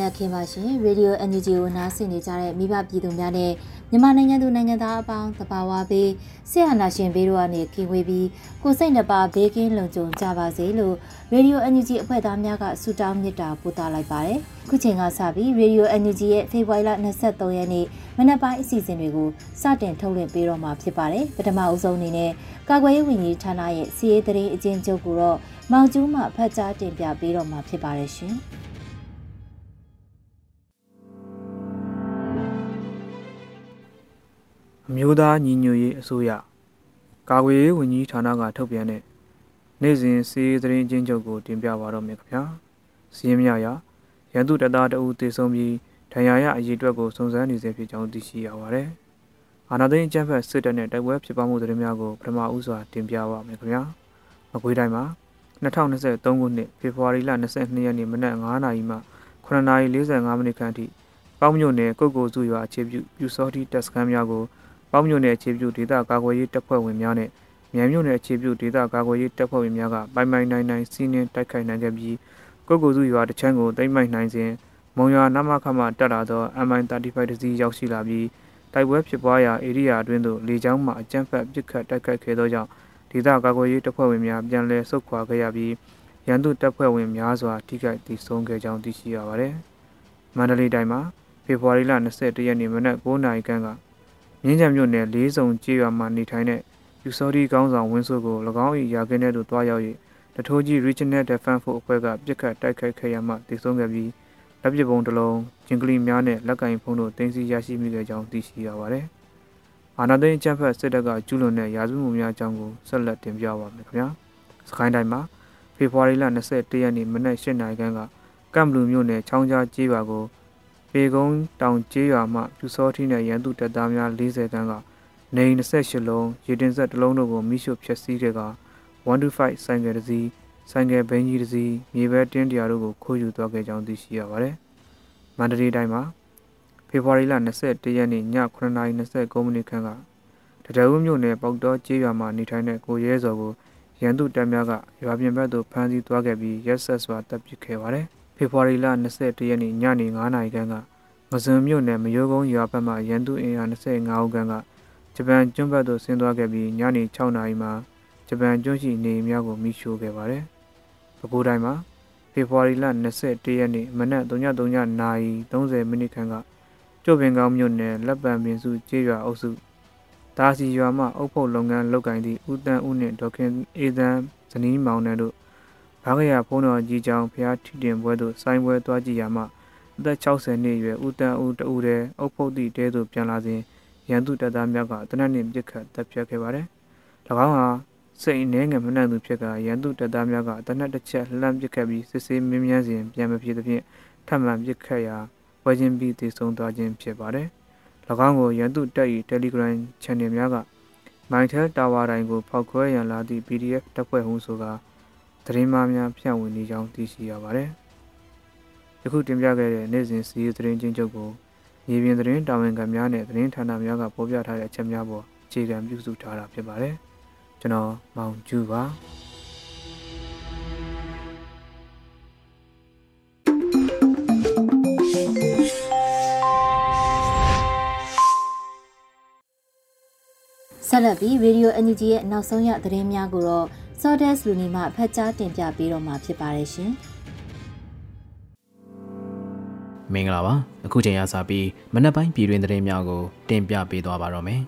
နံနက်ခင်းပါရှင်ရေဒီယို NUG ကိုနားဆင်နေကြတဲ့မိဘပြည်သူများနဲ့မြန်မာနိုင်ငံသူနိုင်ငံသားအပေါင်းတဘာဝဘေးဆရာနာရှင်ဘေးတို့ကနေခင်ဝေးပြီးကိုစိတ်နှပါဘေးကင်းလုံခြုံကြပါစေလို့ရေဒီယို NUG အဖွဲ့သားများကဆုတောင်းမေတ္တာပို့သလိုက်ပါတယ်ခုချိန်ကစပြီးရေဒီယို NUG ရဲ့ဖေဖော်ဝါရီလ23ရက်နေ့မနက်ပိုင်းအစီအစဉ်တွေကိုစတင်ထုတ်လွှင့်ပေးတော့မှာဖြစ်ပါတယ်ပထမအဦးဆုံးအနေနဲ့ကာကွယ်ရေးဝန်ကြီးဌာနရဲ့စီးရေးတရင်အကျဉ်းချုပ်ကိုတော့မောင်ကျူးမှဖတ်ကြားတင်ပြပေးတော့မှာဖြစ်ပါတယ်ရှင် အမျိုးသားညီညွတ်ရေးအစိုးရကာကွယ်ရေးဝန်ကြီးဌာနကထုတ်ပြန်တဲ့နေ့စဉ်စီးရီးသတင်းချင်းချုပ်ကိုတင်ပြပါတော့မယ်ခင်ဗျာစီးရင်မြရာရန်သူတပ်သားတအူတေဆုံးပြီးဒဏ်ရာရအရေးအတွက်ကိုစုံစမ်းနေစေဖြစ်ကြောင်းသိရှိရပါတယ်အာနာသိန်းအကြံဖက်စစ်တပ်နဲ့တိုက်ပွဲဖြစ်ပွားမှုသတင်းများကိုပထမဦးစွာတင်ပြပါမယ်ခင်ဗျာမကွေးတိုင်းမှာ2023ခုနှစ်ဖေဖော်ဝါရီလ22ရက်နေ့မနက်9:00နာရီမှ9:45မိနစ်ခန့်အထိပေါင်းမြို့နယ်ကုတ်ကိုစုရွာအခြေပြုပြူစောတိတပ်စခန်းများကို ပေါင်းမြို့နယ်အခြေပြုဒေသကာကွယ်ရေးတပ်ဖွဲ့ဝင်များနဲ့မြန်မြို့နယ်အခြေပြုဒေသကာကွယ်ရေးတပ်ဖွဲ့ဝင်များကပိုင်ပိုင်နိုင်နိုင်စီးနင်းတိုက်ခိုက်နိုင်ခဲ့ပြီးကုတ်ကိုစုရွာတချမ်းကိုတိမ့်မိုက်နိုင်စဉ်မုံရွာနမခမှတက်လာသော MI35 တစီးရောက်ရှိလာပြီးတိုက်ပွဲဖြစ်ပွားရာဧရိယာအတွင်းသို့လေကြောင်းမှအကြမ်းဖက်ပစ်ခတ်တိုက်ခိုက်ခဲ့သောကြောင့်ဒေသကာကွယ်ရေးတပ်ဖွဲ့ဝင်များပြန်လည်ဆုတ်ခွာခဲ့ရပြီးရန်သူတပ်ဖွဲ့ဝင်များစွာထိခိုက်ဒေဆုံးခဲ့ကြောင်းသိရှိရပါသည်။မန္တလေးတိုင်းမှာဖေဖော်ဝါရီလ21ရက်နေ့မနက်9:00နာရီခန့်က မြင်းကြံမြို့နယ်လေးစုံကျေးရွာမှာနေထိုင်တဲ့ယူစောဒီကောင်းဆောင်ဝင်းစိုးကို၎င်း၏ရာခင်းထဲသို့တွားရောက်၍တထိုးကြီး Regional Defense Force အဖွဲ့ကပြစ်ခတ်တိုက်ခိုက်ခဲ့ရမှတည်ဆုံးခဲ့ပြီးလက်ပစ်ပုံတစ်လုံးဂျင်ကလီများနဲ့လက်ကင်ဖုံးတို့တင်စီရရှိမိခဲ့ကြောင်းသိရှိရပါတယ်။အာနာသိန်းအကြံဖက်စစ်တပ်ကကျူးလွန်တဲ့ရာဇဝတ်မှုများအကြောင်းကိုဆက်လက်တင်ပြပါမယ်ခင်ဗျာ။စကိုင်းတိုင်းမှာဖေဖော်ဝါရီလ21ရက်နေ့မနက်၈နာရီခန့်ကကမ်ဘလူမြို့နယ်ချောင်းကြားကျေးရွာကို ပေကုန်းတောင်ကျေးရွာမှပြူစောထီးနဲ့ရန်သူတပ်သားများ40ခန်းကနေ28လုံးရေတင်ဆက်တစ်လုံးတို့ကိုမိရှုဖျက်ဆီးခဲ့က125ဆိုင်ကယ်တစ်စီးဆိုင်ကယ်ဘင်းကြီးတစ်စီးမြေပဲတင်းတရာတို့ကိုခိုးယူသွားခဲ့ကြောင်းသိရှိရပါတယ်။မန္တလေးတိုင်းမှာဖေဖော်ဝါရီလ21ရက်နေ့ည9:29မိနစ်ခန့်ကတရဝမြို့နယ်ပေါက်တော်ကျေးရွာမှာနေထိုင်တဲ့ကိုရဲစော်ကိုရန်သူတပ်များကရွာပြင်ဘက်သို့ဖမ်းဆီးသွားခဲ့ပြီးရက်ဆက်စွာတပ်ပစ်ခဲ့ပါတယ်။ ဖေဖော်ဝါရီလ21ရက်နေ့ညနေ9:00နာရီခန့်ကငဇွန်မြို့နယ်မရိုးကုန်းရွာဘက်မှရန်သူအင်အား25ဦးခန့်ကဂျပန်ကျွန်းဘက်သို့ဆင်းသွားခဲ့ပြီးညနေ6:00နာရီမှာဂျပန်ကျွန်းရှိနေအိမ်များကိုမိရှို့ခဲ့ပါတယ်။ပဲခူးတိုင်းမှာဖေဖော်ဝါရီလ21ရက်နေ့မနက်3:30နာရီ30မိနစ်ခန့်ကကျုပ်ပင်ကောင်းမြို့နယ်လက်ပံပင်စုကျေးရွာအုပ်စုဒါစီရွာမှအုပ်ဖို့လုပ်ငန်းလုပ်ကိုင်သည့်ဦးတန်းဦးနှင့်ဒေါက်ခင်အေးသန်းဇနီးမောင်နှံတို့ ဘာကရဖုံးတော်ကြီးကြောင်ဖျားထီတင်ပွဲသို့စိုင်းပွဲသွားကြည့်ရမှအသက်60နှစ်အရွယ်ဦးတန်းဦးတဦးတဲ့အုပ်ဖုတ်သည့်တဲသို့ပြန်လာစဉ်ရန်သူတပ်သားများကတနက်နေ့ပြစ်ခတ်တပ်ဖြတ်ခဲ့ပါတယ်။၎င်းဟာစိတ်အနေငယ်မနှံ့သူဖြစ်ကရန်သူတပ်သားများကတနက်တစ်ချက်လှမ်းပစ်ခတ်ပြီးစစ်ဆေးမင်းမြန်းစဉ်ပြန်မဖြစ်သဖြင့်ထပ်မံပစ်ခတ်ရာဝဲချင်းပြီးတည်ဆုံသွားခြင်းဖြစ်ပါတယ်။၎င်းကိုရန်သူတပ်၏တယ်လီဂရမ် channel များကမိုင်ထဲတာဝါတိုင်းကိုဖောက်ခွဲရန်လာသည့် PDF တပ်ဖွဲ့ဟုဆိုကာ သတင်းမှားများဖြန့်ဝေနေကြောင်းသိရှိရပါတယ်။ယခုတင်ပြခဲ့တဲ့နေ့စဉ်စီးရီးသတင်းချင်းချုပ်ကိုမြေပြင်သတင်းတာဝန်ခံများနဲ့သတင်းဌာနများကပေါ်ပြထားတဲ့အချက်များပေါ်အခြေခံပြုစုထားတာဖြစ်ပါတယ်။ကျွန်တော်မောင်ကျူပါ ဆက်လက်ပြီး Radio NUG ရဲ့နောက်ဆုံးရသတင်းများကိုတော့ စောဒက်စ်လူနီမှဖတ်ကြားတင်ပြပေးတော့မှာဖြစ်ပါတယ်ရှင်မင်္ဂလာပါအခုချိန်ရစပြီးမနက်ပိုင်းပြည်တွင်သတင်းများကိုတင်ပြပေးသွားပါတော့မယ်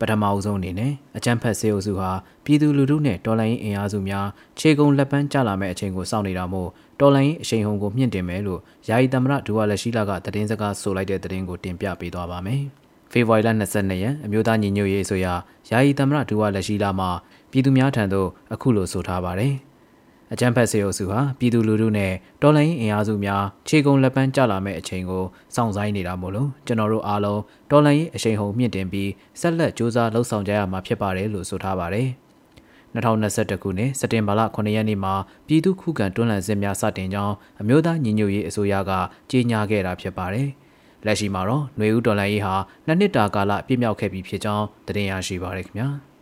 ပထမအဦးဆုံးအနေနဲ့အကြမ်းဖက်စေအုပ်စုဟာပြည်သူလူထုနဲ့တော်လှန်ရေးအင်အားစုများခြေကုံလက်ပန်းကျလာမဲ့အချိန်ကိုစောင့်နေတာမို့တော်လှန်ရေးအရှိန်ဟုန်ကိုမြင့်တင်မယ်လို့ယာယီသမရဒူဝါလက်ရှိလာကသတင်းစကားဆိုလိုက်တဲ့သတင်းကိုတင်ပြပေးသွားပါမယ်။ ဖေဖော်ဝါရီလ22ရက်အမျိုးသားညီညွတ်ရေးဆိုရာယာယီသမရဒူဝါလက်ရှိလာမှာပြည်သူများထံသို့အခုလိုဆိုထားပါတယ်။အကြမ်းဖက်စေအုပ်စုဟာပြည်သူလူထုနဲ့တော်လှန်ရေးအင်အားစုများခြေကုံလက်ပန်းကျလာမဲ့အချိန်ကိုစောင့်ဆိုင်းနေတာမို့လို့ကျွန်တော်တို့အားလုံးတော်လှန်ရေးအရှိန်ဟုန်မြင့်တင်ပြီးဆက်လက်စ조사လှုပ်ဆောင်ကြရမှာဖြစ်ပါတယ်လို့ဆိုထားပါတယ်။2021ခုနှစ်စက်တင်ဘာလ9ရက်နေ့မှာပြည်သူခုခံတွန်းလှန်စစ်များစတင်ကြောင်းအမျိုးသားညီညွတ်ရေးအစိုးရကကြေညာခဲ့တာဖြစ်ပါတယ်။ လက်ရှိမှာတော့ຫນွေဦးတော်လှန်ရေးဟာနှစ်နှစ်တာကာလပြည့်မြောက်ခဲ့ပြီဖြစ်ကြောင်းသတင်းရရှိပါရခင်ဗျာ။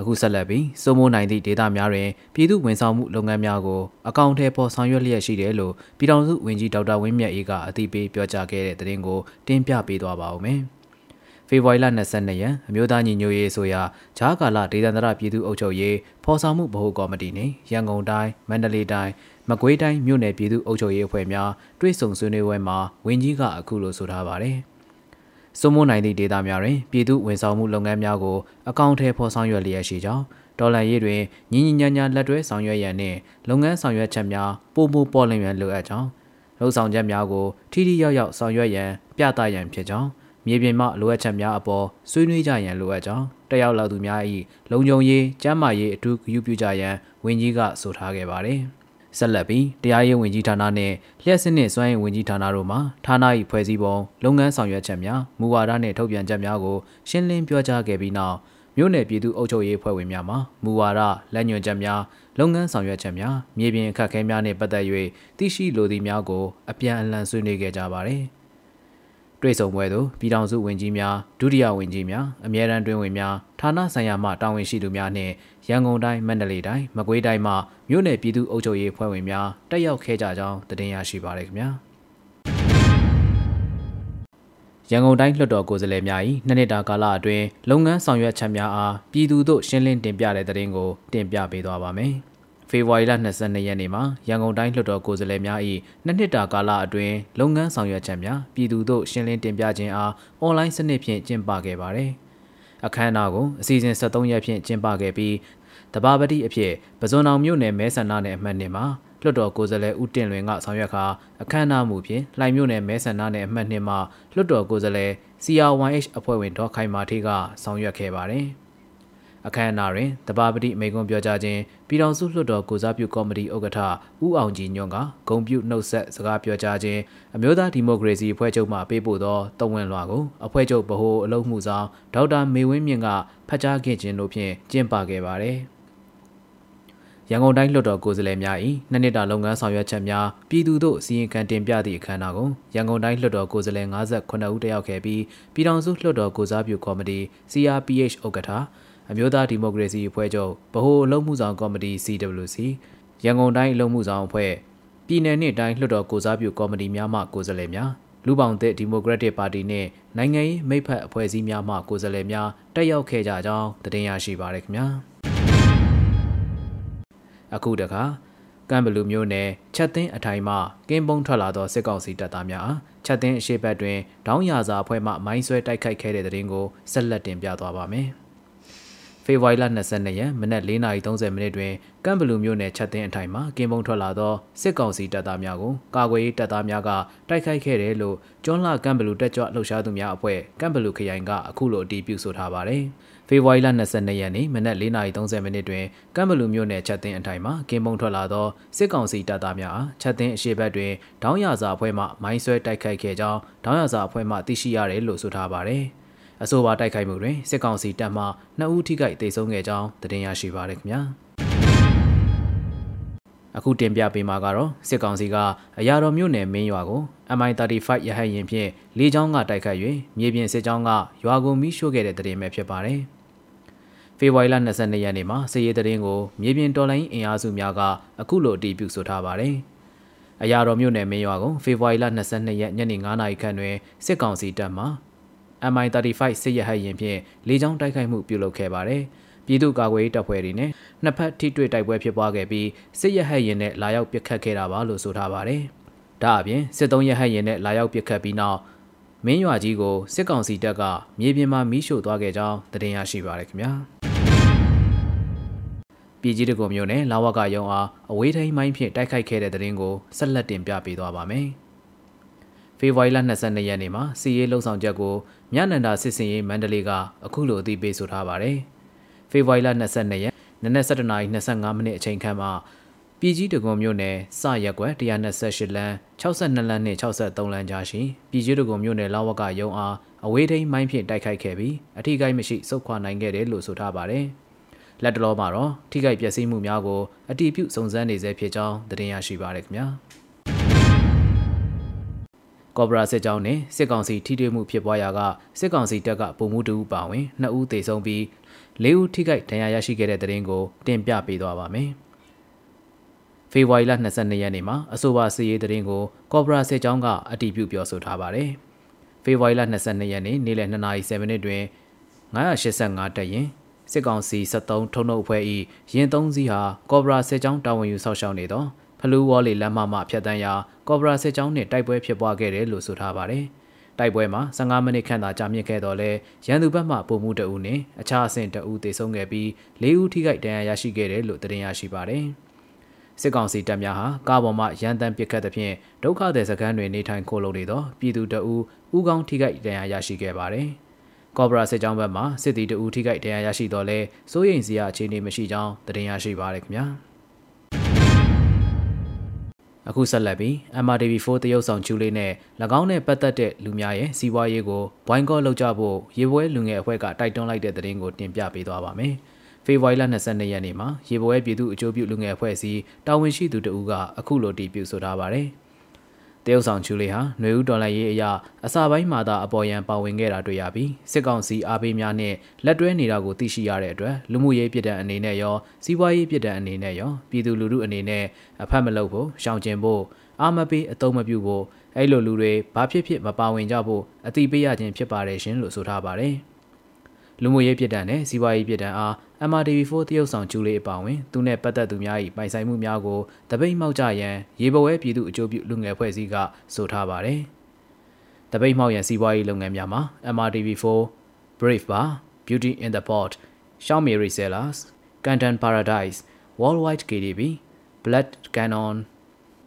အခုဆက်လက်ပြီးစိုးမိုးနိုင်သည့်ဒေသများတွင်ပြည်သူဝန်ဆောင်မှုလုပ်ငန်းများကိုအကောင့်ထဲပေါ်ဆောင်ရွက်လျက်ရှိတယ်လို့ပြည်ထောင်စုဝန်ကြီးဒေါက်တာဝင်းမြတ်အေးကအသိပေးပြောကြားခဲ့တဲ့သတင်းကိုတင်ပြပေးသွားပါဦးမယ်။ဖေဖော်ဝါရီလ22ရက်အမျိုးသားညီညွတ်ရေးဆိုရာဂျားကာလဒေသန္တရပြည်သူ့အုပ်ချုပ်ရေးဖော်ဆောင်မှုဗဟိုကော်မတီနှင့်ရန်ကုန်တိုင်းမန္တလေးတိုင်း မကွေးတိုင်းမြို့နယ်ပြည်သူ့အုပ်ချုပ်ရေးအဖွဲ့များတွဲဆုံဆွေးနွေးပွဲမှာဝန်ကြီးကအခုလိုဆိုထားပါတယ်။စိုးမိုးနိုင်သည့်ဒေသများတွင်ပြည်သူဝန်ဆောင်မှုလုပ်ငန်းများကိုအကောင့်ထဲပေါ်ဆောင်ရွက်လျက်ရှိကြောင်းဒေါ်လာရေးတွင်ညီညီညာညာလက်တွဲဆောင်ရွက်ရန်နှင့်လုပ်ငန်းဆောင်ရွက်ချက်များပိုမိုပေါ်လွင်ရန်လိုအပ်ကြောင်းလှုပ်ဆောင်ချက်များကိုထိထိရောက်ရောက်ဆောင်ရွက်ရန်ပြသရန်ဖြစ်ကြောင်းမြေပြင်မှလိုအပ်ချက်များအပေါ်ဆွေးနွေးကြရန်လိုအပ်ကြောင်းတက်ရောက်လာသူများ၏လုံခြုံရေးကျန်းမာရေးအထူးဂရုပြုကြရန်ဝန်ကြီးကဆိုထားခဲ့ပါသည်။ ဆက်လက်ပြီးတရားရေးဝန်ကြီးဌာနနဲ့လျှက်စစ်နှင့်စွမ်းရည်ဝန်ကြီးဌာနတို့မှဌာန၏ဖွဲ့စည်းပုံလုပ်ငန်းဆောင်ရွက်ချက်များမူဝါဒနှင့်ထုတ်ပြန်ချက်များကိုရှင်းလင်းပြောကြားခဲ့ပြီးနောက်မြို့နယ်ပြည်သူ့အုပ်ချုပ်ရေးဖွဲ့ဝင်များမှမူဝါဒလက်ညွှန်ချက်များလုပ်ငန်းဆောင်ရွက်ချက်များမြေပြင်အခက်အခဲများနှင့်ပတ်သက်၍သိရှိလိုသည့်များကိုအပြန်အလှန်ဆွေးနွေးခဲ့ကြပါသည်။ တွေ့ဆုံပွဲသို့ပြည်ထောင်စုဝန်ကြီးများဒုတိယဝန်ကြီးများအမြဲတမ်းတွင်ဝင်များဌာနဆိုင်ရာမှတာဝန်ရှိသူများနှင့်ရန်ကုန်တိုင်းမန္တလေးတိုင်းမကွေးတိုင်းမှမြို့နယ်ပြည်သူ့အုပ်ချုပ်ရေးဖွဲ့ဝင်များတက်ရောက်ခဲ့ကြကြောင်းတင်ရရှိပါရခင်ဗျာရန်ကုန်တိုင်းလွှတ်တော်ကိုယ်စားလှယ်များ၏နှစ်နှစ်တာကာလအတွင်းလုပ်ငန်းဆောင်ရွက်ချက်များအားပြည်သူတို့ရှင်းလင်းတင်ပြတဲ့တဲ့ရင်ကိုတင်ပြပေးသွားပါမယ်။ ဖေဖော်ဝါရီလ22ရက်နေ့မှာရန်ကုန်တိုင်းလွှတ်တော်ကိုယ်စားလှယ်များ၏နှစ်နှစ်တာကာလအတွင်းလုပ်ငန်းဆောင်ရွက်ချက်များပြည်သူတို့ရှင်းလင်းတင်ပြခြင်းအားအွန်လိုင်းစနစ်ဖြင့်ကျင်းပခဲ့ပါတယ်။အခမ်းအနားကိုအစီအစဉ်73ရက်ဖြင့်ကျင်းပခဲ့ပြီးတဘာပတိအဖြစ်ပဇွန်အောင်မြို့နယ်မဲဆန္ဒနယ်အမှတ်နှစ်မှာလွှတ်တော်ကိုယ်စားလှယ်ဦးတင်လွင်ကဆောင်ရွက်ခါအခမ်းအနားမူဖြင့်လှိုင်မြို့နယ်မဲဆန္ဒနယ်အမှတ်နှစ်မှာလွှတ်တော်ကိုယ်စားလှယ် CR1H အဖွဲ့ဝင်ဒေါ်ခိုင်မာထေးကဆောင်ရွက်ခဲ့ပါတယ်။ အခမ်းအနားတွင်တပါပတိမိကွန်းပြောကြားခြင်းပြည်တော်စုလွှတ်တော်ကိုစားပြုကော်မတီဥက္ကဋ္ဌဦးအောင်ကြည်ညွန့်ကဂုံပြုနှုတ်ဆက်စကားပြောကြားခြင်းအမျိုးသားဒီမိုကရေစီအဖွဲ့ချုပ်မှပေးပို့သောတဝန်လွှာကိုအဖွဲ့ချုပ်ဗဟိုအလုပ်မှုဆောင်ဒေါက်တာမေဝင်းမြင့်ကဖတ်ကြားခဲ့ခြင်းတို့ဖြင့်ကျင်းပခဲ့ပါတယ်ရန်ကုန်တိုင်းလွှတ်တော်ကိုယ်စားလှယ်များ၏နှစ်နှစ်တာလုပ်ငန်းဆောင်ရွက်ချက်များပြည်သူတို့စီရင်ခံတင်ပြသည့်အခမ်းအနားကိုရန်ကုန်တိုင်းလွှတ်တော်ကိုယ်စားလှယ်58ဦးတက်ရောက်ခဲ့ပြီးပြည်ထောင်စုလွှတ်တော်ကိုစားပြုကော်မတီ CRPH ဥက္ကဋ္ဌ အမျိုးသားဒီမိုကရေစီအဖွဲ့ချုပ်ဗဟိုအလုပ်မှုဆောင်ကော်မတီ CWC ရန်ကုန်တိုင်းအလုပ်မှုဆောင်အဖွဲ့ပြည်내နှင့်တိုင်းလွှတ်တော်ကိုစားပြုကော်မတီများမှကိုယ်စားလှယ်များလူပောင်သစ်ဒီမိုကရက်တစ်ပါတီနှင့်နိုင်ငံရေးမိဖက်အဖွဲ့အစည်းများမှကိုယ်စားလှယ်များတက်ရောက်ခဲ့ကြကြောင်းတင်ရရှိပါရခင်ဗျာအခုတခါကမ်ဘလူမျိုးနယ်ချက်သိန်းအထိုင်မှကင်းပုံထွက်လာသောစစ်ကောင်စီတပ်သားများချက်သိန်းအရှိတ်ဘက်တွင်ဒေါင်းရာစာအဖွဲ့မှမိုင်းဆွဲတိုက်ခိုက်ခဲ့တဲ့တဲ့ရင်ကိုဆက်လက်တင်ပြသွားပါမယ်။ ဖေဖော်ဝါရီလ22ရက်မနက်4:30မိနစ်တွင်ကမ်ဘလူမြို့နယ်ချက်သိန်းအထိုင်မှာကင်းပုံထွက်လာသောစစ်ကောင်စီတပ်သားများကိုကာကွယ်ရေးတပ်သားများကတိုက်ခိုက်ခဲ့တယ်လို့ကျွန်းလာကမ်ဘလူတက်ကြွလှုပ်ရှားသူများအဖွဲ့ကမ်ဘလူခရိုင်ကအခုလိုအတည်ပြုဆိုထားပါတယ်။ဖေဖော်ဝါရီလ22ရက်နေ့မနက်4:30မိနစ်တွင်ကမ်ဘလူမြို့နယ်ချက်သိန်းအထိုင်မှာကင်းပုံထွက်လာသောစစ်ကောင်စီတပ်သားများအားချက်သိန်းအရှိဘက်တွင်ဒေါင်းရစာအဖွဲ့မှမိုင်းဆွဲတိုက်ခိုက်ခဲ့ကြောင်းဒေါင်းရစာအဖွဲ့မှသိရှိရတယ်လို့ဆိုထားပါတယ်။ အဆိုပါတိုက်ခိုက်မှုတွင်စစ်ကောင်စီတပ်မှ2ဦးထိခိုက်ဒေဆုံးခဲ့ကြောင်းသတင်းရရှိပါရခင်ဗျာအခုတင်ပြပေးမှာကတော့စစ်ကောင်စီကအရာတော်မြို့နယ်မင်းရွာကို MI35 ရဟတ်ယာဉ်ဖြင့်လေကြောင်းကတိုက်ခတ်၍မြေပြင်စစ်ကြောင်းကရွာကိုမိရှို့ခဲ့တဲ့တဲ့တင်ပဲဖြစ်ပါတယ်။ဖေဖော်ဝါရီလ22ရက်နေ့မှာစစ်ရေးတဲ့င်းကိုမြေပြင်တော်လိုင်းအင်အားစုများကအခုလိုအတည်ပြုဆိုထားပါတယ်။အရာတော်မြို့နယ်မင်းရွာကိုဖေဖော်ဝါရီလ22ရက်ညနေ9:00နာရီခန့်တွင်စစ်ကောင်စီတပ်မှ MI35 စစ်ရဟတ်ယာဉ်ဖြင့်လေကြောင်းတိုက်ခိုက်မှုပြုလုပ်ခဲ့ပါတယ်။ပြည်သူ့ကာကွယ်ရေးတပ်ဖွဲ့တွေနဲ့နှစ်ဖက်ထိတွေ့တိုက်ပွဲဖြစ်ပွားခဲ့ပြီးစစ်ရဟတ်ယာဉ်နဲ့လာရောက်ပစ်ခတ်ခဲ့တာပါလို့ဆိုထားပါတယ်။ဒါအပြင်စစ်သုံးရဟတ်ယာဉ်နဲ့လာရောက်ပစ်ခတ်ပြီးနောက်မင်းရွာကြီးကိုစစ်ကောင်စီတပ်ကမြေပြင်မှာမီးရှို့သွားခဲ့ကြောင်းသတင်းရရှိပါရခင်ဗျာ။ပြည်ကြီးတကုံမျိုးနဲ့လာဝကရုံအားအဝေးထိန်မိုင်းဖြင့်တိုက်ခိုက်ခဲ့တဲ့တဲ့ရင်ကိုဆက်လက်တင်ပြပေးသွားပါမယ်။ ဖေဖော်ဝါရီလ22ရက်နေ့မှာစီရေးလှုပ်ဆောင်ချက်ကိုမြနန္ဒာစစ်စင်ရေးမန္တလေးကအခုလိုအသိပေးဆိုထားပါတယ်။ဖေဖော်ဝါရီလ22ရက်နနက်7:25မိနစ်အချိန်ခန့်မှာပြည်ကြီးတကုံမြို့နယ်စရက်ကွက်128လမ်း62လမ်းနဲ့63လမ်းကြားရှိပြည်ကြီးတကုံမြို့နယ်လာဝကရုံအားအဝေးထိန်မိုင်းဖြင့်တိုက်ခိုက်ခဲ့ပြီးအထိကိမရှိစုခွာနိုင်ခဲ့တယ်လို့ဆိုထားပါတယ်။လက်တလောမှာတော့ထိခိုက်ပျက်စီးမှုများကိုအတီးပြုစုံစမ်းနေဆဲဖြစ်ကြောင်းသတင်းရရှိပါရခင်ဗျာ ကော်ဘရာစစ်ကြောင်းနဲ့စစ်ကောင်စီထိတွေ့မှုဖြစ်ပွားရာကစစ်ကောင်စီတပ်ကပုံမှုတူပါဝင်2ဦးသေဆုံးပြီး4ဦးထိခိုက်ဒဏ်ရာရရှိခဲ့တဲ့သတင်းကိုတင်ပြပေးသွားပါမယ်ဖေဖော်ဝါရီလ22ရက်နေ့မှာအဆိုပါစစ်ရေးသတင်းကိုကော်ဘရာစစ်ကြောင်းကအတည်ပြုပြောဆိုထားပါတယ်ဖေဖော်ဝါရီလ22ရက်နေ့နေ့လယ်2:07မိနစ်တွင်985တပ်ရင်စစ်ကောင်စီ73ထုံနှုတ်အဖွဲ့၏ရင်သုံးစီးဟာကော့ဘရာစစ်ကြောင်းတာဝန်ယူဆောက်ရှောက်နေသော ဖလူးဝေါ်လီလမ်းမမှဖြတ်တန်းရာကော့ဘရာစစ်ကြောင်းနှင့်တိုက်ပွဲဖြစ်ပွားခဲ့တယ်လို့ဆိုထားပါတယ်။တိုက်ပွဲမှာ15မိနစ်ခန့်သာကြာမြင့်ခဲ့တော့လဲရန်သူဘက်မှပုံမှုတအုပ်နှင့်အခြားအဆင့်တအုပ်သေဆုံးခဲ့ပြီး၄ဦးထိခိုက်ဒဏ်ရာရရှိခဲ့တယ်လို့သတင်းရရှိပါတယ်။စစ်ကောင်စီတပ်များဟာကားပေါ်မှရန်တမ်းပစ်ခတ်သဖြင့်ဒုက္ခသည်စခန်းတွင်နေထိုင်ခိုလုံနေသောပြည်သူတအုပ်ဦးကောင်းထိခိုက်ဒဏ်ရာရရှိခဲ့ပါတယ်။ကော့ဘရာစစ်ကြောင်းဘက်မှစစ်တီတအူထိခိုက်တရားရရှိတော့လဲစိုးရိမ်စရာအခြေအနေမရှိကြောင်းသတင်းရရှိပါရခင်ဗျာ အခုဆက်လက်ပြီး MRTV4 တရုတ်ဆောင်ကျူလေးနဲ့၎င်းနဲ့ပတ်သက်တဲ့လူများရဲ့စီးပွားရေးကိုဘွိုင်းကော့လုပ်ကြဖို့ရေပွဲလူငယ်အဖွဲ့ကတိုက်တွန်းလိုက်တဲ့သတင်းကိုတင်ပြပေးသွားပါမယ်။ဖေဖော်ဝါရီလ22ရက်နေ့မှာရေပွဲပြည်သူ့အကျိုးပြုလူငယ်အဖွဲ့အစည်းတာဝန်ရှိသူတဦးကအခုလိုတည်ပြုဆိုထားပါတယ်။ တရုတ်ဆောင်ချူလေးဟာຫນွေဦးဒေါ်လာရေးအရာအစာပိုင်းမှာသာအပေါ်ယံပါဝင်ခဲ့တာတွေ့ရပြီးစစ်ကောင်စီအားပေးများနဲ့လက်တွဲနေတာကိုသိရှိရတဲ့အတွက်လူမှုရေးပြည်တံအနေနဲ့ရောစီးပွားရေးပြည်တံအနေနဲ့ရောပြည်သူလူထုအနေနဲ့အဖက်မလုပ်ဖို့ရှောင်ကျဉ်ဖို့အားမပေးအတုံးမပြုဖို့အဲ့လိုလူတွေဘာဖြစ်ဖြစ်မပါဝင်ကြဖို့အတိပေးရခြင်းဖြစ်ပါတယ်ရှင်လို့ဆိုထားပါတယ်။လူမှုရေးပြည်တံနဲ့စီးပွားရေးပြည်တံအား MRTV4 တရုတ်ဆောင်ကျူလေးအပါဝင်သူနဲ့ပတ်သက်သူများ၏ပိုင်ဆိုင်မှုများကိုတပိတ်မှောက်ကြရန်ရေဘဝဲပြည်သူအကျိုးပြုလူငယ်ဖွဲ့စည်းကဆိုထားပါတယ်။တပိတ်မှောက်ရန်စီးပွားရေးလုပ်ငန်းများမှာ MRTV4 Brave Bar Beauty in the Pot Xiaomi Resellers Canton Paradise Worldwide KDB Blood Cannon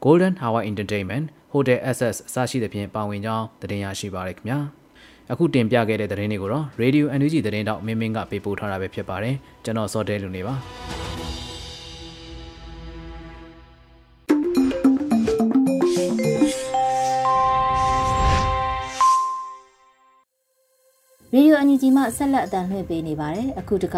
Golden Hawaii Entertainment Hotel SS အစရှိသဖြင့်ပါဝင်ကြောင်းတင်ရရှိပါရခင်ဗျာ။ အခုတင်ပြခဲ့တဲ့သတင်းတွေကိုတော့ Radio NUG သတင်းတောက်မင်းမင်းကပေးပို့ထားတာပဲဖြစ်ပါတယ်ကျွန်တော်စောတဲလူနေပါရေဒီယိုအန်ဂျီမှဆက်လက်အတန်လှည့်ပေးနေပါတယ်။အခုတက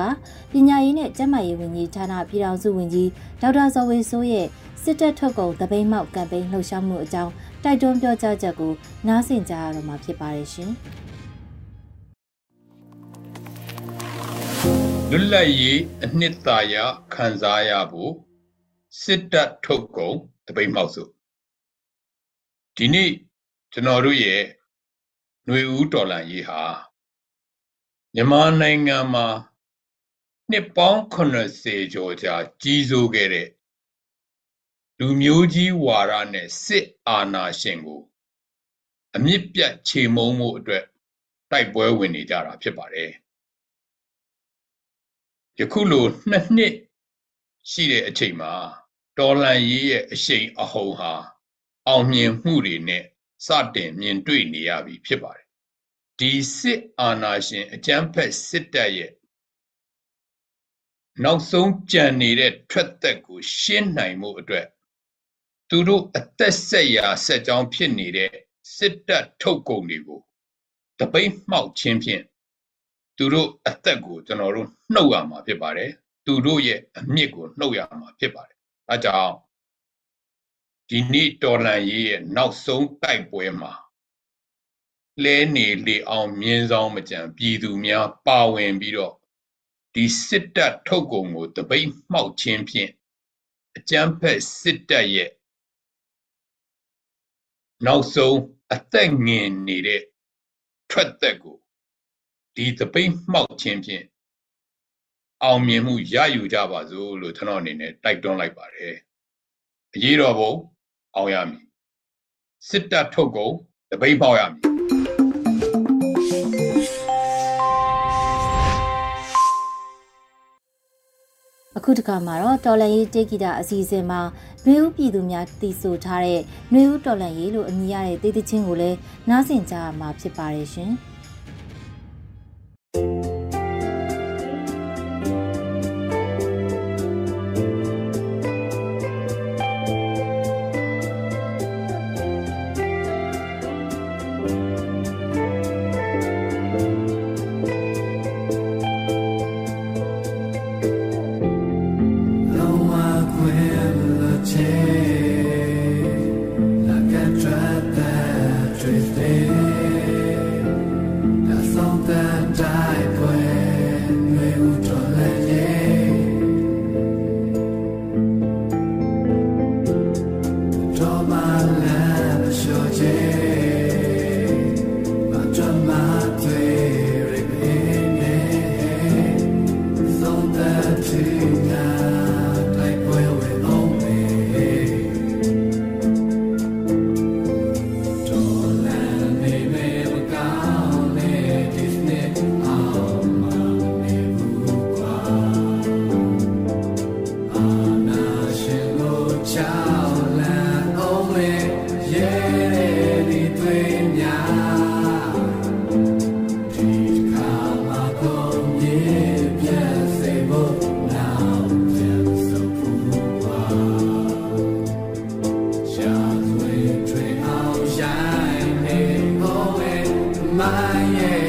ပညာရေးနဲ့ကျန်းမာရေးဝန်ကြီးဌာနပြည်ထောင်စုဝန်ကြီးဒေါက်တာဇော်ဝေဆိုးရဲ့စစ်တပ်ထုတ်ကုန်တပိတ်မောက်ကမ်ပိန်းလှုပ်ရှားမှုအကြောင်းတိုက်တွန်းပြောကြားချက်ကိုနားဆင်ကြရတော့မှာဖြစ်ပါတယ်ရှင်။ လွတ်လပ်ရေးအနှစ်သာရခံစားရဖို့စစ်တပ်ထုတ်ကုန်တပိတ်မှောက်စုဒီနေ့ကျွန်တော်တို့ရဲ့ຫນွေဦးတော်လှန်ရေးဟာမြန်မာနိုင်ငံမှာနှစ်ပေါင်း80ကျော်ကြာကြီးစိုးခဲ့တဲ့လူမျိုးကြီးဝါဒနဲ့စစ်အာဏာရှင်ကိုအမြင့်ပြတ်ခြေမုံမှုအတွက်တိုက်ပွဲဝင်နေကြတာဖြစ်ပါတယ် ယခုလိုနှစ်နှစ်ရှိတဲ့အချိန်မှာတော်လန်ရေးရဲ့အရှိန်အဟုန်ဟာအောင်မြင်မှုတွေနဲ့စတင်မြင်တွေ့နေရပြီဖြစ်ပါတယ်ဒီစစ်အာဏာရှင်အကြမ်းဖက်စစ်တပ်ရဲ့နောက်ဆုံးကြံနေတဲ့ထွက်သက်ကိုရှင်းနိုင်မှုအတွက်သူတို့အသက်ဆက်ရာဆက်ကြောင်းဖြစ်နေတဲ့စစ်တပ်ထုတ်ကုန်တွေကိုတပိတ်မှောက်ခြင်းဖြင့် သူတို့အသက်ကိုကျွန်တော်တို့နှုတ်ရမှာဖြစ်ပါတယ်သူတို့ရဲ့အမြင့်ကိုနှုတ်ရမှာဖြစ်ပါတယ်အဲကြောင့်ဒီနေ့တော်လန်ရေးရဲ့နောက်ဆုံးတိုက်ပွဲမှာလဲနေလေအောင်မြင်းဆောင်မကြံပြည်သူများပါဝင်ပြီးတော့ဒီစစ်တပ်ထုတ်ကုန်ကိုတပိတ်မှောက်ခြင်းဖြင့်အကြမ်းဖက်စစ်တပ်ရဲ့နောက်ဆုံးအသက်ငင်နေတဲ့ထွက်သက်ကို ဒီသပိတ်မှောက်ခြင်းဖြင့်အောင်မြင်မှုရယူကြပါစို့လို့ကျွန်တော်အနေနဲ့တိုက်တွန်းလိုက်ပါတယ်အရေးတော်ပုံအောင်ရမည်စစ်တပ်ထုတ်ကုန်တပိတ်ပေါက်ရမည်အခုတခါမှာတော့တော်လန်ရေးတေဂီတာအစီအစဉ်မှာနှွေဦးပြည်သူများတည်ဆိုထားတဲ့နှွေဦးတော်လန်ရေးလို့အမည်ရတဲ့တေးသချင်းကိုလည်းနားဆင်ကြရမှာဖြစ်ပါတယ်ရှင်။ my end.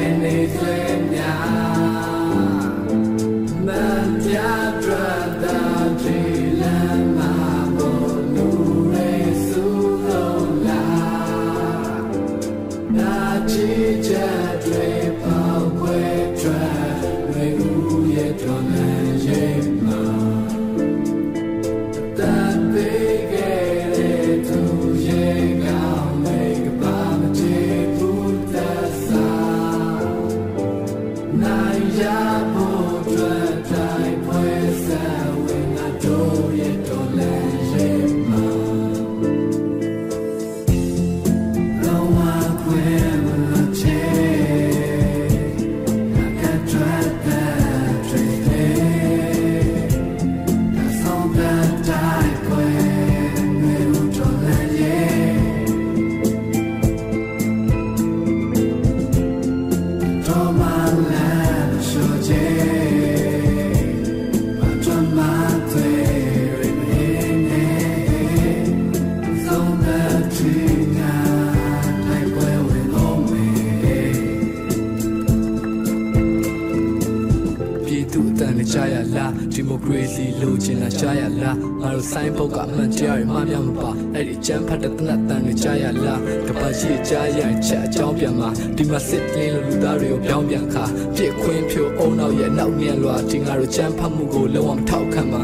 လားငါတို့ဆိုင်ဘုတ်ကအမှန်တရားတွေမှားများမပါအဲ့ဒီချမ်းဖတ်တဲ့တနတ်တန်တွေကြားရလားကပတ်ရှိကြားရချက်အကြောင်းပြန်မှာဒီမှာစစ်လင်းလို့လူသားတွေကိုပြောင်းပြန်ခါပြစ်ခွင်းဖြိုအုံနောက်ရဲ့နောက်မြန်လွာဒီငါတို့ချမ်းဖတ်မှုကိုလုံးဝမထောက်ခံပါ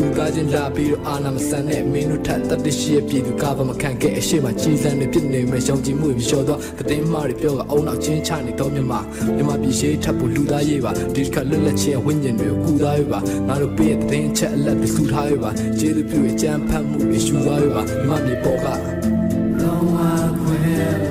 လူသားချင်းလာပြီးတော့အာနာမဆန်တဲ့မင်းတို့ထက်တတိရှိရဲ့ပြည်သူကဘာမခံခဲ့အရှိမကြီးစံတွေဖြစ်နေမဲ့ရှောင်ကြည်မှုပြီးလျှော်တော့တည်င်းမားတွေပြောကအုံနောက်ချင်းချနေတော့မြမမြမပြည်ရှိထပ်ဖို့လူသားရေးပါဒီတစ်ခါလွတ်လပ်ခြင်းဝိညာဉ်တွေကိုကူသားရေးပါငါတို့ပေးတဲ့တင်းချက်အလက်တွေစုထားရေးပါကျေးဇူးပြုရဲ့ကြမ်းဖတ်မှုတွေယူသားရေးပါမြမပြည်ပေါ်ကလုံးဝခွဲ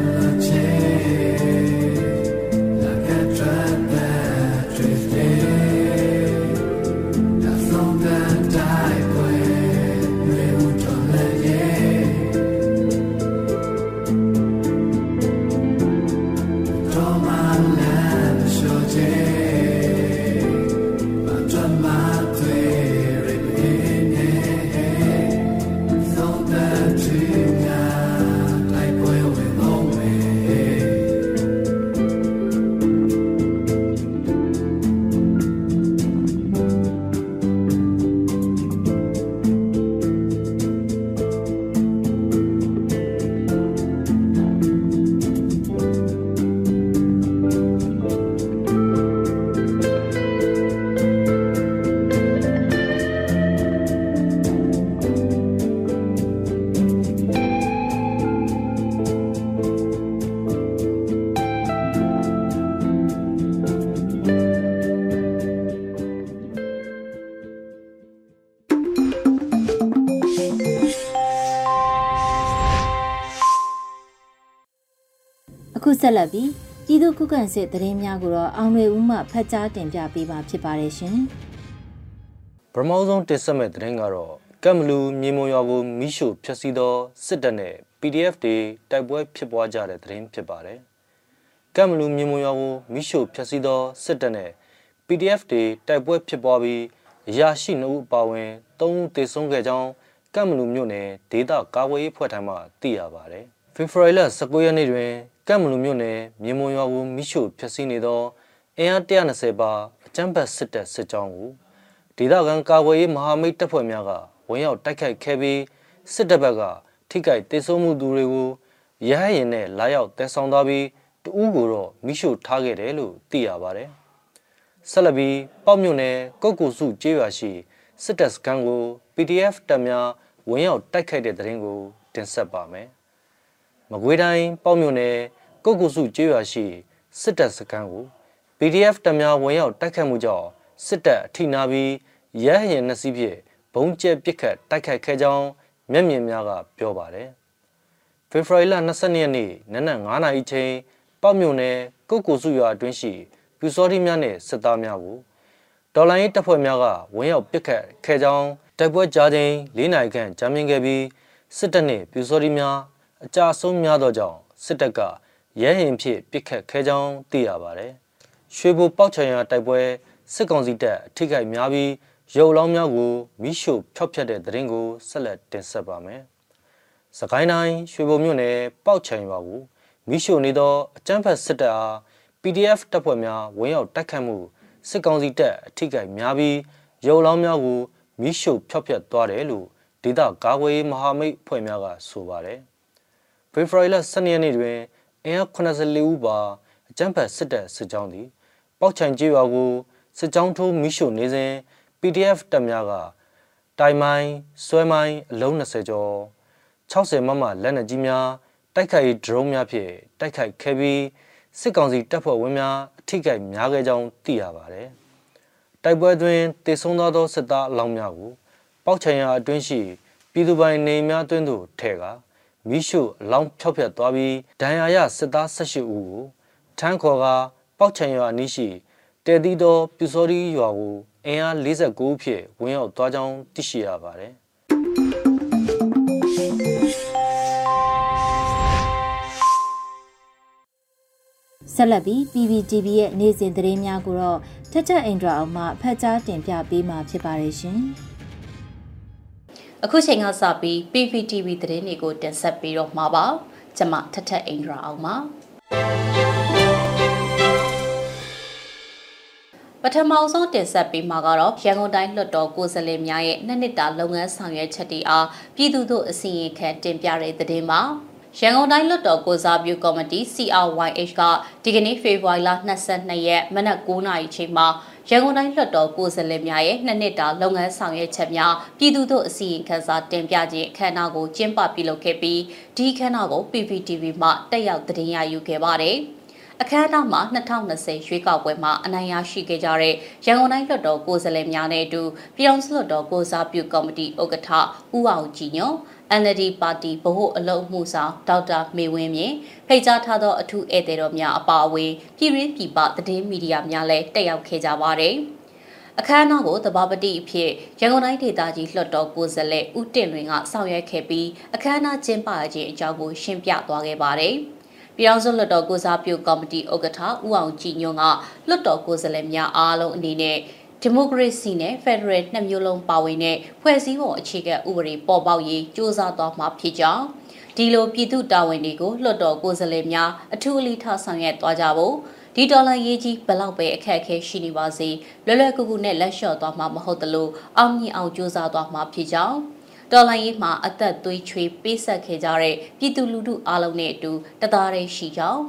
ဆက်လက်ပြီးပြည်သူခုခံစစ်သတင်းများကိုတော့အောင်ရွေဦးမှဖတ်ကြားတင်ပြပေးမှာဖြစ်ပါတယ်ရှင်ပထမဆုံးတင်ဆက်မဲ့သတင်းကတော့ကမ်မလူမြေမုံရွာကိုမိရှို့ဖျက်ဆီးသောစစ်တပ်နဲ့ PDF တွေတိုက်ပွဲဖြစ်ပွားကြတဲ့သတင်းဖြစ်ပါတယ်။ကမ်မလူမြေမုံရွာကိုမိရှို့ဖျက်ဆီးသောစစ်တပ်နဲ့ PDF တွေတိုက်ပွဲဖြစ်ပွားပြီးအရာရှိနှုတ်အပါဝင်၃ဦးသေဆုံးခဲ့ကြောင်းကမ်မလူမြို့နယ်ဒေသကာကွယ်ရေးဖွဲ့ထံမှသိရပါတယ်။ဖေဖော်ဝါရီလ19ရက်နေ့တွင် ကမ်မလူမြို့နယ်မြေမုံရွာကိုမိရှို့ဖျက်ဆီးနေသောအင်အား120ပါအကြမ်းဖက်စစ်တပ်စစ်ကြောင်းကိုဒေသခံကာကွယ်ရေးမဟာမိတ်တပ်ဖွဲ့များကဝင်ရောက်တိုက်ခိုက်ခဲ့ပြီးစစ်တပ်ဘက်ကထိခိုက်ဒေဆုံးမှုသူတွေကိုရဟရင်နဲ့လာရောက်တဲဆောင်သွားပြီးတဦးကိုတော့မိရှုထားခဲ့တယ်လို့သိရပါတယ်။ဆက်လက်ပြီးပေါ့မြို့နယ်ကုတ်ကူစုကျေးရွာရှိစစ်တပ်စခန်းကို PDF တပ်များဝင်ရောက်တိုက်ခိုက်တဲ့တဲ့ရင်ကိုတင်ဆက်ပါမယ်။မကွေးတိုင်းပေါ့မြို့နယ် ကုတ်ကူစုကျေးရွာရှိစစ်တပ်စခန်းကို PDF တပ်များဝင်ရောက်တိုက်ခိုက်မှုကြောင့်စစ်တပ်အထိနာပြီးရဟရင်နှစ်စီးဖြင့်ဘုံကျဲပစ်ခတ်တိုက်ခိုက်ခဲ့ကြောင်းမျက်မြင်များကပြောပါတယ်။ဖေဖော်ဝါရီလ22ရက်နေ့နနက်9:00နာရီချိန်ပေါ့မြို့နယ်ကုတ်ကိုစုရွာအတွင်းရှိပြူစောတိများနဲ့စစ်သားများကိုဒေါ်လာရေးတပ်ဖွဲ့များကဝင်ရောက်ပစ်ခတ်ခဲ့ကြောင်းတိုက်ပွဲကြားချိန်၄နာရီခန့်ကြာမြင့်ခဲ့ပြီးစစ်တပ်နှင့်ပြူစောတိများအကြဆုံးများသောကြောင့်စစ်တပ်က ရဲရင်ဖြစ်ပစ်ခတ်ခဲ့ကြောင်းသိရပါတယ်။ရွှေဘိုပေါက်ချံရတိုက်ပွဲစစ်ကောင်စီတပ်အထိခိုက်များပြီးရုပ်လောင်းများကိုမိရှို့ဖျောက်ဖျက်တဲ့သတင်းကိုဆက်လက်တင်ဆက်ပါမယ်။စကိုင်းတိုင်းရွှေဘုံမြို့နယ်ပေါက်ချံရွာကိုမိရှို့နေသောအကြမ်းဖက်စစ်တပ်အား PDF တပ်ဖွဲ့များဝင်ရောက်တိုက်ခတ်မှုစစ်ကောင်စီတပ်အထိကိများပြီးရုပ်လောင်းများကိုမိရှို့ဖျောက်ဖျက်သွားတယ်လို့ဒေသကာကွယ်ရေးမဟာမိတ်ဖွဲ့များကဆိုပါတယ်။ဖေဖော်ဝါရီလ12ရက်နေ့တွင် အင်အား84ဦးပါအကြမ်းဖက်စစ်တပ်စစ်ကြောင်းသည်ပေါက်ချံကျေးရွာကိုစစ်ကြောင်းထိုးမိရှို့နေစဉ် PDF တပ်များကတိုင်မိုင်းဆွဲမိုင်းအလုံး20ကျော်60မမလက်နက်ကြီးများတိုက်ခိုက်ဒရုန်းများဖြင့်တိုက်ခိုက်ခဲ့ပြီးစစ်ကောင်စီတပ်ဖွဲ့ဝင်များအထိကိများခဲ့ကြောင်းသိရပါတယ်။တိုက်ပွဲတွင်တေဆုံးသောသောစစ်သားအလောင်းများကို ပောက်ချံရအတွင်းရှိပြည်သူပိုင်နေများတွင်းသို့ထဲက မိရှုအလောင်းဖြောက်ဖျက်သွားပြီးဒဏ်ရာရစစ်သား18ဦးကိုထန်းခေါ်ကပောက်ချံရအနီးရှိတဲသီးသောပြူစောရီရွာကိုအင်အား49ဖြစ်ဝင်ရောက်သွားကြောင်းသိရှိရပါတယ်ဆက်လက်ပြီး PPTV ရဲ့နေ့စဉ်သတင်းများကိုတော့ထက်ချက်အင်ဒရာအောင်မှဖတ်ကြားတင်ပြပေးမှာဖြစ်ပါတယ်ရှင်။ အခုချိန်ကစပြီး PPTV သတင်းတွေကိုတင်ဆက်ပေးတော့မှာပါ။ကျွန်မထက်ထက်အင်ဒရာအောင်ပါ။ပထမဆုံးတင်ဆက်ပေးမှာကတော့ရန်ကုန်တိုင်းလွှတ်တော်ကိုယ်စားလှယ်များရဲ့နှစ်နှစ်တာလုပ်ငန်းဆောင်ရွက်ချက်တွေအားပြည်သူတို့အစီရင်ခံတင်ပြတဲ့သတင်းပါရန်ကုန်တိုင်းလွှတ်တော်ကိုစားပြုကော်မတီ CRYH ကဒီကနေ့ဖေဖော်ဝါရီလ22ရက်မနက်9:00နာရီချိန်မှာ ရန်ကုန်တိုင်းလွှတ်တော်ကိုယ်စားလှယ်များရဲ့နှစ်နှစ်တာလုပ်ငန်းဆောင်ရွက်ချက်များပြည်သူတို့အစီရင်ခံစာတင်ပြခြင်းအခမ်းအနားကိုကျင်းပပြုလုပ်ခဲ့ပြီးဒီအခမ်းအနားကို PPTV မှတက်ရောက်တင်ရယူခဲ့ပါတယ်။အခမ်းအနားမှာ2020ရွေးကောက်ပွဲမှာအနိုင်ရရှိခဲ့ကြတဲ့ရန်ကုန်တိုင်းလွှတ်တော်ကိုယ်စားလှယ်များနဲ့အတူပြည်ထောင်စုလွှတ်တော်ကိုစားပြုကော်မတီဥက္ကဋ္ဌဦးအောင်ကြည်ညွန့် NLD ပါတီဗဟိုအလုပ်မှုဆောင်ဒေါက်တာမေဝင်းမြင့်ဖိတ်ကြားထားသောအထူးဧည့်သည်တော်များအပါအဝင်ပြည်ရင်းပြည်ပသတင်းမီဒီယာများလည်းတက်ရောက်ခဲ့ကြပါတယ်။အခမ်းအနားကိုတဘာပတိအဖြစ်ရန်ကုန်တိုင်းဒေသကြီးလွှတ်တော်ကိုယ်စားလှယ်ဦးတင်လွင်ကဆောင်ရွက်ခဲ့ပြီးအခမ်းအနားကျင်းပခြင်းအကြောင်းကိုရှင်းပြသွားခဲ့ပါတယ်။ပြည်ထောင်စုလွှတ်တော်ကိုစားပြုကော်မတီဥက္ကဋ္ဌဦးအောင်ကြည်ညွန့်ကလွှတ်တော်ကိုယ်စားလှယ်များအားလုံးအနေနဲ့ ဒီမိုကရေစီနဲ့ဖက်ဒရယ်နှစ်မျိုးလုံးပါဝင်တဲ့ဖွဲ့စည်းပုံအခြေခံဥပဒေပေါ်ပေါက်ရေးစ조사သွားမှာဖြစ်ကြောင်းဒီလိုပြည်သူတာဝန်တွေကိုလွှတ်တော်ကိုယ်စားလှယ်များအထူးအလေးထားဆောင်ရွက်သွားကြဖို့ဒီဒေါ်လာရေးကြီးဘလောက်ပဲအခက်အခဲရှိနေပါစေလွယ်လွယ်ကူကူနဲ့လက်လျှော့သွားမှာမဟုတ်သလိုအောင်မြင်အောင်စ조사သွားမှာဖြစ်ကြောင်းတော်လိုင်းရေးမှာအသက်သွေးချွေးပေးဆက်ခဲ့ကြတဲ့ပြည်သူလူထုအားလုံးနဲ့အတူတသားတည်းရှိကြောင်း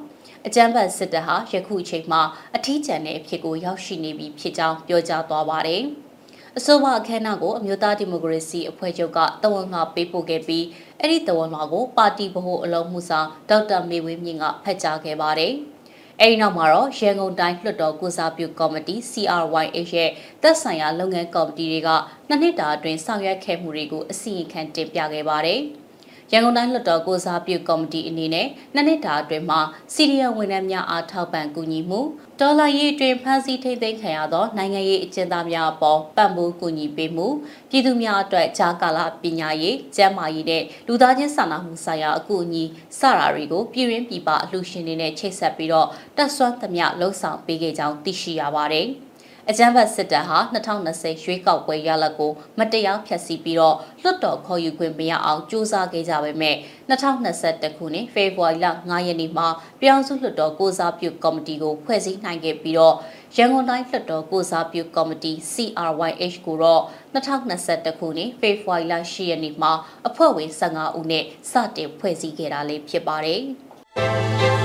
အကြမ်းဖက်စစ်တပ်ဟာယခုအချိန်မှာအထီးကျန်တဲ့အဖြစ်ကိုရောက်ရှိနေပြီဖြစ်ကြောင်းပြောကြားသွားပါတယ်။အဆိုပါအခမ်းအနားကိုအမျိုးသားဒီမိုကရေစီအဖွဲ့ချုပ်ကတဝန်ငါပေးပို့ခဲ့ပြီးအဲ့ဒီတဝန်ငါကိုပါတီဗဟိုအလုံးမှုဆောင်ဒေါက်တာမေဝင်းမြင့်ကဖတ်ကြားခဲ့ပါတယ်။အဲဒီနောက်မှာတော့ရန်ကုန်တိုင်းလွှတ်တော်ကုစားပြုကော်မတီ CRYH ရဲ့သက်ဆိုင်ရာလုပ်ငန်းကော်မတီတွေကနှစ်နှစ်တာအတွင်းဆောင်ရွက်ခဲ့မှုတွေကိုအစီရင်ခံတင်ပြခဲ့ပါတယ်။ ရန်ကုန်တိုင်းလွှတ်တော်ကိုစားပြုကော်မတီအနေနဲ့နှစ်နှစ်တာအတွင်းမှာစီရီယံဝန်ထမ်းများအားထောက်ပံ့ကူညီမှုဒေါ်လာရေးအတွင်းဖမ်းဆီးထိန်းသိမ်းခံရသောနိုင်ငံရေးအကျဉ်းသားများအပေါ်ပံ့ပိုးကူညီပေးမှုပြည်သူများအတွက်ဂျာကာလာပညာရေးကျန်းမာရေးနဲ့လူသားချင်းစာနာမှုဆိုင်ရာအကူအညီစတာတွေကိုပြည်ရင်းပြည်ပအလှူရှင်တွေနဲ့ချိတ်ဆက်ပြီးတော့တက်ဆွမ်းသမျှလှုံ့ဆော်ပေးခဲ့ကြောင်းသိရှိရပါတယ်။ အကြမ်းဖက်စစ်တပ်ဟာ2020ရွေးကောက်ပွဲရလဒ်ကိုမတရားဖျက်ဆီးပြီးတော့လွတ်တော်ခေါ်ယူခွင့်မရအောင်ကြိုးစားခဲ့ကြပေမဲ့2021ခုနှစ်ဖေဖော်ဝါရီလ9ရက်နေ့မှာပြောင်းစုလွတ်တော်ကိုစားပြုကော်မတီကိုဖွဲ့စည်းနိုင်ခဲ့ပြီးတော့ရန်ကုန်တိုင်းလွတ်တော်ကိုစားပြုကော်မတီ CRYH ကိုတော့2021ခုနှစ်ဖေဖော်ဝါရီလ10ရက်နေ့မှာအဖွဲ့ဝင်15ဦးနဲ့စတင်ဖွဲ့စည်းခဲ့တာလေးဖြစ်ပါတယ်။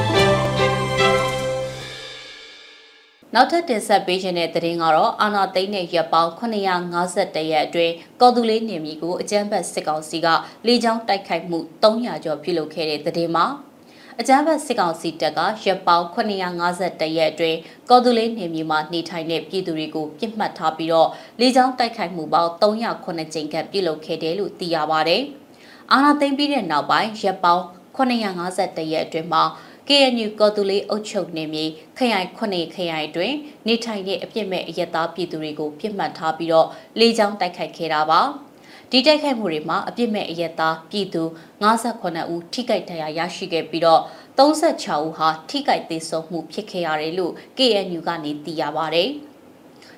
နောက်ထပ်တင်ဆက်ပေးခြင်းတဲ့သတင်းကတော့အာနာသိန်းနဲ့ရက်ပေါင်း950ရက်အတွင်းကော်တူလေးနေမီကိုအကြမ်းဖက်စစ်ကောင်စီကလေကြောင်းတိုက်ခိုက်မှု300ကျော်ပြုလုပ်ခဲ့တဲ့သတင်းမှာအကြမ်းဖက်စစ်ကောင်စီတပ်ကရက်ပေါင်း950ရက်အတွင်းကော်တူလေးနေမီမှာနေထိုင်တဲ့ပြည်သူတွေကိုပြစ်မှတ်ထားပြီးတော့လေကြောင်းတိုက်ခိုက်မှုပေါင်း309ကြိမ်ခန့်ပြုလုပ်ခဲ့တယ်လို့သိရပါဗျ။အာနာသိန်းပြီးတဲ့နောက်ပိုင်းရက်ပေါင်း950ရက်အတွင်းမှာ KNU ကော်တူလေးအုပ်ချုပ်နေမြေခရိုင်9ခရိုင်တွင် နေထိုင်တဲ့အပြစ်မဲ့အရက်သားပြည်သူတွေကိုပြစ်မှတ်ထားပြီးတော့လေကြောင်းတိုက်ခိုက်ခဲ့တာပါဒီတိုက်ခိုက်မှုတွေမှာအပြစ်မဲ့အရက်သားပြည်သူ58ဦးထိခိုက်ဒဏ်ရာရရှိခဲ့ပြီးတော့36ဦးဟာထိခိုက်သေဆုံးမှုဖြစ်ခဲ့ရတယ်လို့ KNU ကနေသိရပါတယ်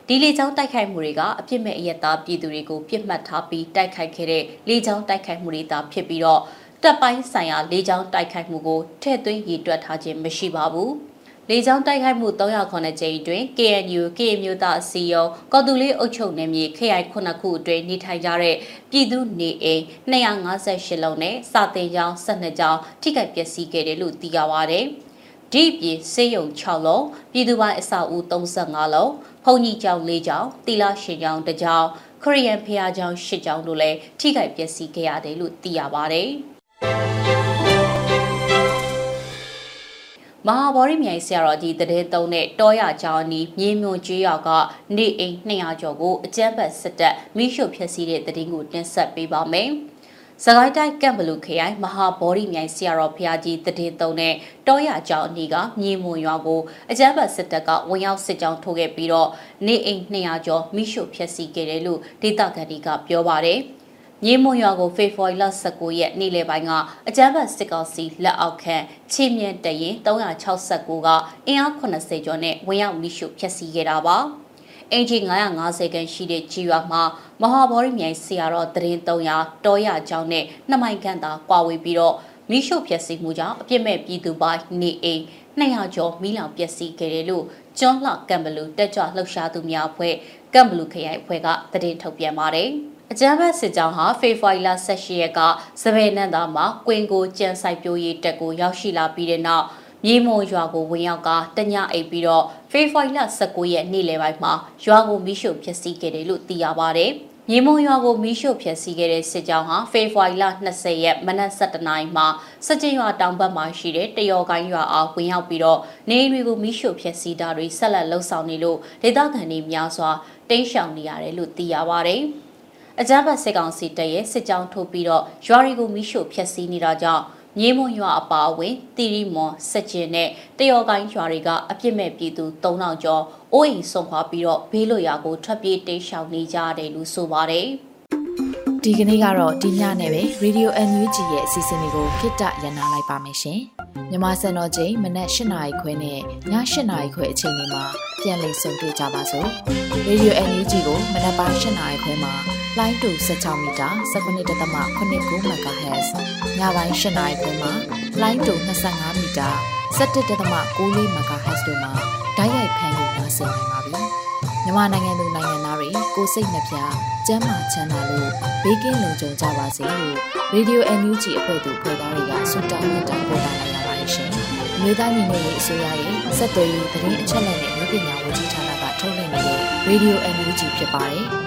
ဒီလေကြောင်းတိုက်ခိုက်မှုတွေကအပြစ်မဲ့အရက်သားပြည်သူတွေကိုပြစ်မှတ်ထားပြီးတိုက်ခိုက်ခဲ့တဲ့လေကြောင်းတိုက်ခိုက်မှုတွေသာဖြစ်ပြီးတော့ တပ်ပိုင်းဆိုင်ရာလေကြောင်းတိုက်ခိုက်မှုကိုထည့်သွင်းရည်တွက်ထားခြင်းမရှိပါဘူး။လေကြောင်းတိုက်ခိုက်မှု309ကြိမ်အတွင်း KNU ကေမျိုးသားစီယုံကော်တူလေးအုပ်ချုပ်နယ်မြေခရိုင်9ခုအတွင်းနေထိုင်ကြတဲ့ပြည်သူနေအိမ်258လုံးနဲ့စာတင်ကျောင်း12ကျောင်းထိခိုက်ပျက်စီးခဲ့တယ်လို့သိရပါဗျ။ဒီပြည်စေယုံ6လုံးပြည်သူပိုင်းအဆောက်အဦ35လုံးဖုန်ကြီးကျောင်း4ကျောင်းတီလာရှင်ကျောင်း1ကျောင်းခရီးယန်ဖျားကျောင်း10ကျောင်းတို့လည်းထိခိုက်ပျက်စီးခဲ့ရတယ်လို့သိရပါတ မဟာဗော်ရီမြိုင်ဆရာတော်ကြီးတတဲ့သုံးတဲ့တောရကျောင်းနီးမြေမြွန်ကျွေးရောက်ကနေအိမ်200ကျော်ကိုအကြမ်းဖက်စစ်တပ်မိရှုဖျက်ဆီးတဲ့တည်င်းကိုတင်ဆက်ပေးပါမယ်။စကိုင်းတိုင်းကံဘလူခရိုင်မဟာဗော်ရီမြိုင်ဆရာတော်ဖျားကြီးတည်သုံးတဲ့တောရကျောင်းအနီးကမြေမွန်ရွာကိုအကြမ်းဖက်စစ်တပ်ကဝင်ရောက်စစ်ကြောင်းထိုးခဲ့ပြီးတော့နေအိမ်200ကျော်မိရှုဖျက်ဆီးခဲ့တယ်လို့ဒေသခံတွေကပြောပါတယ်။ မြေမွန်ရွာကိုဖေဖော်ဝါရီလ19ရက်နေ့လယ်ပိုင်းကအကြမ်းဖက်စစ်ကောင်စီလက်အောက်ခံချီမြင့်တရင်369ကအင်အား80ကျော်နဲ့ဝင်ရောက်မိရှုဖျက်ဆီးခဲ့တာပါအင်ဂျီ950ခန်းရှိတဲ့ကြီးရွာမှာမဟာဗောရီမြိုင်ဆရာတော်တရင်300တောရကျောင်းနဲ့နှစ်မိုင်ခန့်သာကွာဝေးပြီးတော့မိရှုဖျက်ဆီးမှုကြောင့်အပြစ်မဲ့ပြည်သူပိုင်းနေအိမ်200ကျော်မိလောင်ပျက်စီးခဲ့တယ်လို့ကျွန်းလှကံဘလူတက်ကြွလှုပ်ရှားသူများအဖွဲ့ကံဘလူခရိုင်အဖွဲ့ကသတင်းထုတ်ပြန်ပါတယ်။ အကြမ်းဖက်စစ်ကြောင်းဟာဖေဖော်ဝါရီလ18ရက်ကစပယ်နန့်သားမှာကွင်ကိုကြံဆိုင်ပြိုးရေးတက်ကိုရောက်ရှိလာပြီးတဲ့နောက်မြေမုံရွာကိုဝင်ရောက်ကတညအိပ်ပြီးတော့ဖေဖော်ဝါရီလ19ရက်နေ့လယ်ပိုင်းမှာရွာကိုမိရှုဖျက်ဆီးခဲ့တယ်လို့သိရပါတယ်။မြေမုံရွာကိုမိရှုဖျက်ဆီးခဲ့တဲ့စစ်ကြောင်းဟာဖေဖော်ဝါရီလ20ရက်မနက်7:00နာရီမှာစကြင်ရွာတောင်ဘက်မှာရှိတဲ့တယောကိုင်းရွာအားဝင်ရောက်ပြီးတော့နေအိမ်တွေကိုမိရှုဖျက်ဆီးတာတွေဆက်လက်လှုပ်ဆောင်နေလို့ဒေသခံတွေများစွာတိမ်းရှောင်နေရတယ်လို့သိရပါတယ်။ အကြမ်းဖက်စစ်ကောင်စီတပ်ရဲ့စစ်ကြောင်းထိုးပြီးတော့ရွာတွေကိုမိရှို့ဖျက်ဆီးနေတာကြောင့်မြေမွန်ရွာအပါအဝင်တီရီမွန်စက်ကျင်နဲ့တယောကိုင်းရွာတွေကအပြစ်မဲ့ပြည်သူ3000ကျော်အိုးအိမ်ဆုံးခွာပြီးတော့ဘေးလွတ်ရာကိုထွက်ပြေးတိမ်းရှောင်နေကြတယ်လို့ဆိုပါတယ်ဒီကနေ့ကတော့ဒီညနဲ့ပဲ Radio NUG ရဲ့အစီအစဉ်လေးကိုခਿੱတရနာလိုက်ပါမယ်ရှင်။မြမစံတော်ချိန်မနက်၈နာရီခွဲနဲ့ည၈နာရီခွဲအချိန်တွေမှာပြန်လည်ဆုံတွေ့ကြပါစို့။ Radio NUG ကိုမနက်ပိုင်း၈နာရီခွဲမှာ လိုင်းတူ16မီတာ19.89 MHz ညပိုင်း၈နာရီခွဲမှာလိုင်းတူ25မီတာ17.6 MHz တို့မှာဓာတ်ရိုက်ဖမ်းလို့နိုင်စေနိုင်ပါပြီ။မြန်မာနိုင်ငံသူနိုင်ငံသားတွေကိုစိတ်နှပြကျန်းမာချမ်းသာလို့ဘေးကင်းလုံခြုံကြပါစေလို့ Radio NUG အဖွဲ့သူဖွဲ့သားတွေကဆုတောင်းမြတ်တာပို့တာလိုက်ရပါတယ်ရှင်။မြေသားညီမတွေအစိုးရရဲ့စက်သွေးရေးသတင်းအချက်အလက်နဲ့လူပညာဝန်ကြီးဌာနကထုတ်လွှင့်နေတဲ့ Radio NUG ဖြစ်ပါတယ်။